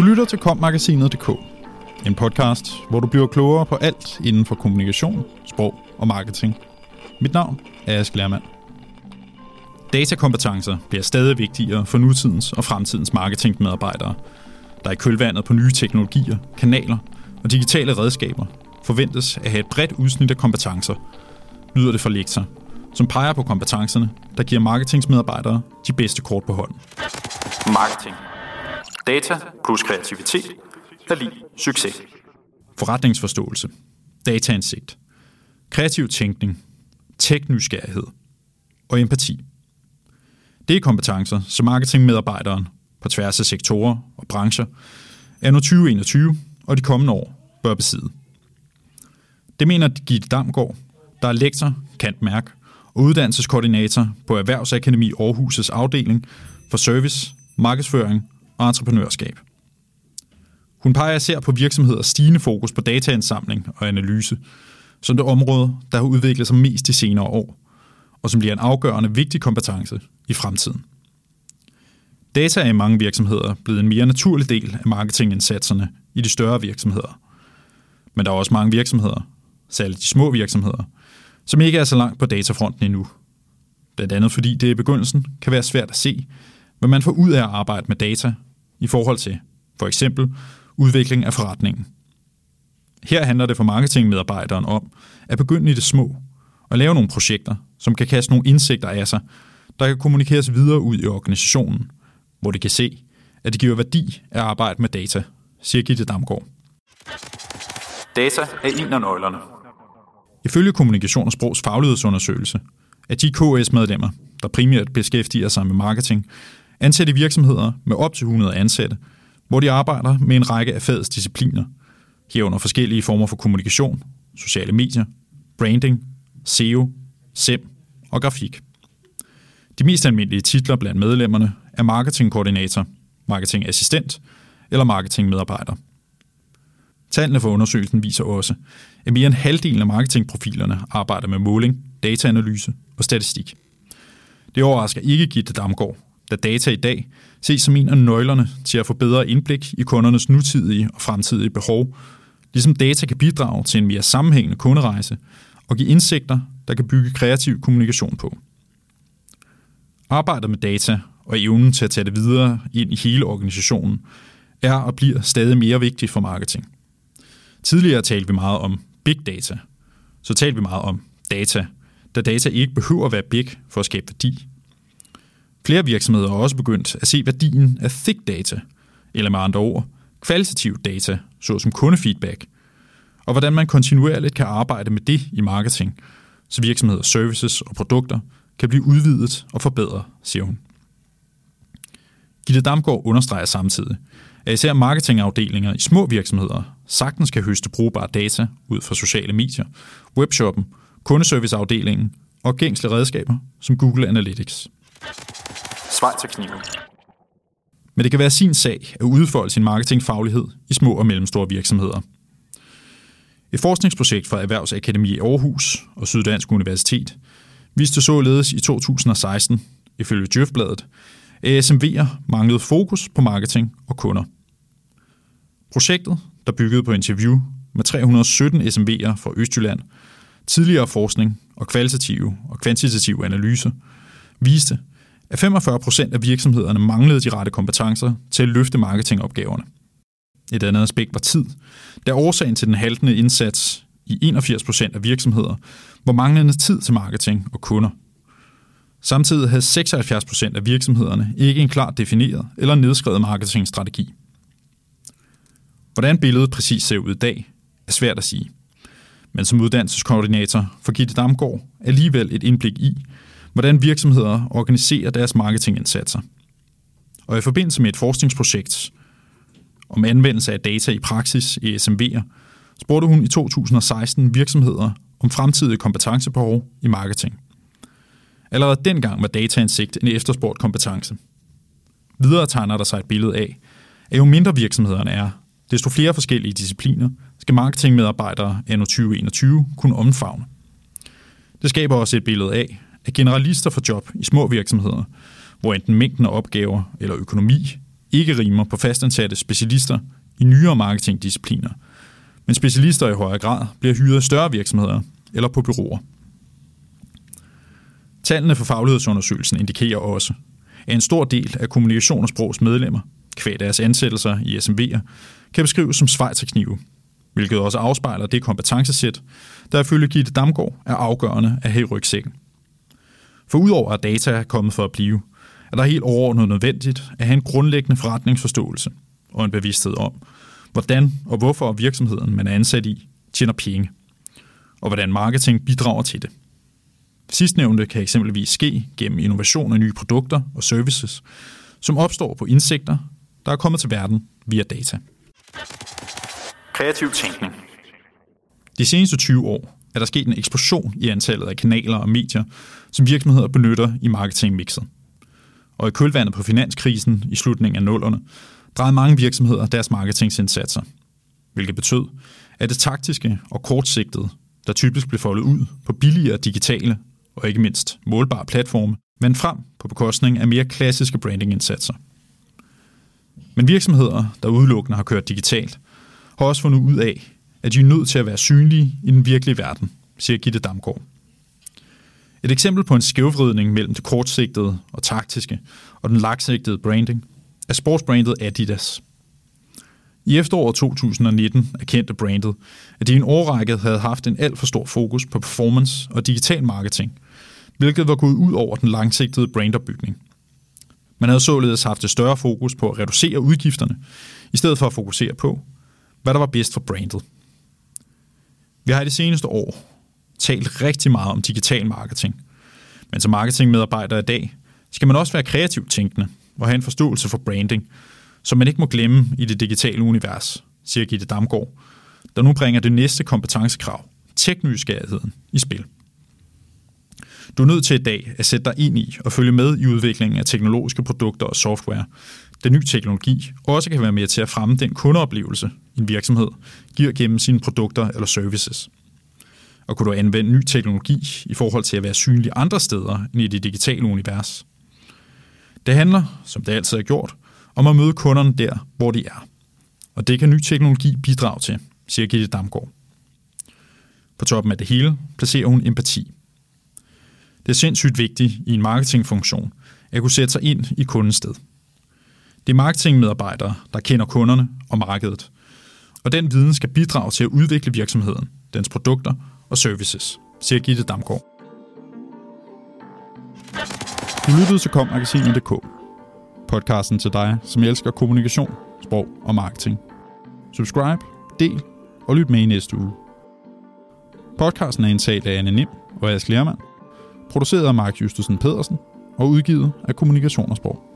Du lytter til kommagasinet.dk, en podcast, hvor du bliver klogere på alt inden for kommunikation, sprog og marketing. Mit navn er Ask Lermand. Datakompetencer bliver stadig vigtigere for nutidens og fremtidens marketingmedarbejdere, der i kølvandet på nye teknologier, kanaler og digitale redskaber forventes at have et bredt udsnit af kompetencer, lyder det fra lektor, som peger på kompetencerne, der giver marketingsmedarbejdere de bedste kort på hånden. Marketing. Data plus kreativitet er lige succes. Forretningsforståelse. Dataindsigt. Kreativ tænkning. Teknysgerrighed. Og empati. Det er kompetencer, som marketingmedarbejderen på tværs af sektorer og brancher er nu 2021 og de kommende år bør besidde. Det mener Gitte Damgaard, der er lektor, Kant Mærk og uddannelseskoordinator på Erhvervsakademi Aarhus' afdeling for service, markedsføring og entreprenørskab. Hun peger især på virksomheders stigende fokus på dataindsamling og analyse, som det område, der har udviklet sig mest de senere år, og som bliver en afgørende vigtig kompetence i fremtiden. Data er i mange virksomheder blevet en mere naturlig del af marketingindsatserne i de større virksomheder. Men der er også mange virksomheder, særligt de små virksomheder, som ikke er så langt på datafronten endnu. Blandt andet fordi det i begyndelsen kan være svært at se, hvad man får ud af at arbejde med data i forhold til for eksempel udvikling af forretningen. Her handler det for marketingmedarbejderen om at begynde i det små og lave nogle projekter, som kan kaste nogle indsigter af sig, der kan kommunikeres videre ud i organisationen, hvor de kan se, at det giver værdi at arbejde med data, siger Gitte Damgaard. Data er en af nøglerne. Ifølge Kommunikation og Sprogs faglighedsundersøgelse er de KS-medlemmer, der primært beskæftiger sig med marketing, ansat i virksomheder med op til 100 ansatte, hvor de arbejder med en række af fagets discipliner, herunder forskellige former for kommunikation, sociale medier, branding, SEO, SEM og grafik. De mest almindelige titler blandt medlemmerne er marketingkoordinator, marketingassistent eller marketingmedarbejder. Tallene for undersøgelsen viser også, at mere end halvdelen af marketingprofilerne arbejder med måling, dataanalyse og statistik. Det overrasker ikke Gitte Damgaard, da data i dag ses som en af nøglerne til at få bedre indblik i kundernes nutidige og fremtidige behov, ligesom data kan bidrage til en mere sammenhængende kunderejse og give indsigter, der kan bygge kreativ kommunikation på. Arbejdet med data og evnen til at tage det videre ind i hele organisationen er og bliver stadig mere vigtigt for marketing. Tidligere talte vi meget om big data. Så talte vi meget om data, da data ikke behøver at være big for at skabe værdi. Flere virksomheder har også begyndt at se værdien af thick data, eller med andre ord, kvalitativ data, såsom kundefeedback, og hvordan man kontinuerligt kan arbejde med det i marketing, så virksomheder, services og produkter kan blive udvidet og forbedret, siger hun. Gitte Damgaard understreger samtidig, at især marketingafdelinger i små virksomheder sagtens kan høste brugbare data ud fra sociale medier, webshoppen, kundeserviceafdelingen og gængsle redskaber som Google Analytics. Svar til kniven. Men det kan være sin sag at udfolde sin marketingfaglighed i små og mellemstore virksomheder. Et forskningsprojekt fra Erhvervsakademi i Aarhus og Syddansk Universitet viste således i 2016, ifølge Djøfbladet, at SMV'er manglede fokus på marketing og kunder. Projektet, der byggede på interview med 317 SMV'er fra Østjylland, tidligere forskning og kvalitative og kvantitative analyser, viste, at 45 procent af virksomhederne manglede de rette kompetencer til at løfte marketingopgaverne. Et andet aspekt var tid, da årsagen til den haltende indsats i 81 procent af virksomheder var manglende tid til marketing og kunder. Samtidig havde 76 procent af virksomhederne ikke en klart defineret eller nedskrevet marketingstrategi. Hvordan billedet præcis ser ud i dag, er svært at sige. Men som uddannelseskoordinator for Gitte Damgaard alligevel et indblik i, hvordan virksomheder organiserer deres marketingindsatser. Og i forbindelse med et forskningsprojekt om anvendelse af data i praksis i SMV'er, spurgte hun i 2016 virksomheder om fremtidige kompetencebehov i marketing. Allerede dengang var dataindsigt en efterspurgt kompetence. Videre tegner der sig et billede af, at jo mindre virksomhederne er, desto flere forskellige discipliner skal marketingmedarbejdere anno 2021 kunne omfavne. Det skaber også et billede af, at generalister får job i små virksomheder, hvor enten mængden af opgaver eller økonomi ikke rimer på fastansatte specialister i nyere marketingdiscipliner, men specialister i højere grad bliver hyret af større virksomheder eller på byråer. Tallene for faglighedsundersøgelsen indikerer også, at en stor del af kommunikation og sprogs medlemmer, kvæg deres ansættelser i SMV'er, kan beskrives som svejterknive, hvilket også afspejler det kompetencesæt, der ifølge Gitte Damgaard er afgørende at have i rygsækken. For udover at data er kommet for at blive, er der helt overordnet nødvendigt at have en grundlæggende forretningsforståelse og en bevidsthed om, hvordan og hvorfor virksomheden, man er ansat i, tjener penge, og hvordan marketing bidrager til det. Sidstnævnte kan eksempelvis ske gennem innovation af nye produkter og services, som opstår på indsigter, der er kommet til verden via data. Kreativ tænkning. De seneste 20 år er der sket en eksplosion i antallet af kanaler og medier, som virksomheder benytter i marketingmixet. Og i kølvandet på finanskrisen i slutningen af nullerne, drejede mange virksomheder deres marketingsindsatser, hvilket betød, at det taktiske og kortsigtede, der typisk blev foldet ud på billigere digitale og ikke mindst målbare platforme, vandt frem på bekostning af mere klassiske brandingindsatser. Men virksomheder, der udelukkende har kørt digitalt, har også fundet ud af, at de er nødt til at være synlige i den virkelige verden, siger Gitte Damgaard. Et eksempel på en skævvridning mellem det kortsigtede og taktiske og den langsigtede branding er sportsbrandet Adidas. I efteråret 2019 erkendte brandet, at de i en årrække havde haft en alt for stor fokus på performance og digital marketing, hvilket var gået ud over den langsigtede brandopbygning. Man havde således haft et større fokus på at reducere udgifterne, i stedet for at fokusere på, hvad der var bedst for brandet. Vi har i de seneste år talt rigtig meget om digital marketing, men som marketingmedarbejder i dag skal man også være kreativt tænkende og have en forståelse for branding, som man ikke må glemme i det digitale univers, siger Gitte Damgaard, der nu bringer det næste kompetencekrav, teknysgerrigheden, i spil. Du er nødt til i dag at sætte dig ind i og følge med i udviklingen af teknologiske produkter og software, da ny teknologi også kan være med til at fremme den kundeoplevelse, en virksomhed giver gennem sine produkter eller services. Og kunne du anvende ny teknologi i forhold til at være synlig andre steder end i det digitale univers? Det handler, som det altid er gjort, om at møde kunderne der, hvor de er. Og det kan ny teknologi bidrage til, siger Gitte Damgaard. På toppen af det hele placerer hun empati. Det er sindssygt vigtigt i en marketingfunktion at kunne sætte sig ind i kundens sted. Det er marketingmedarbejdere, der kender kunderne og markedet, og den viden skal bidrage til at udvikle virksomheden, dens produkter og services, siger Gitte Damgaard. Du lyttede til kommagasinet.dk, podcasten til dig, som elsker kommunikation, sprog og marketing. Subscribe, del og lyt med i næste uge. Podcasten er indtalt af Anne Nim og Ask Lermand, produceret af Mark Justusen Pedersen og udgivet af Kommunikation og Sprog.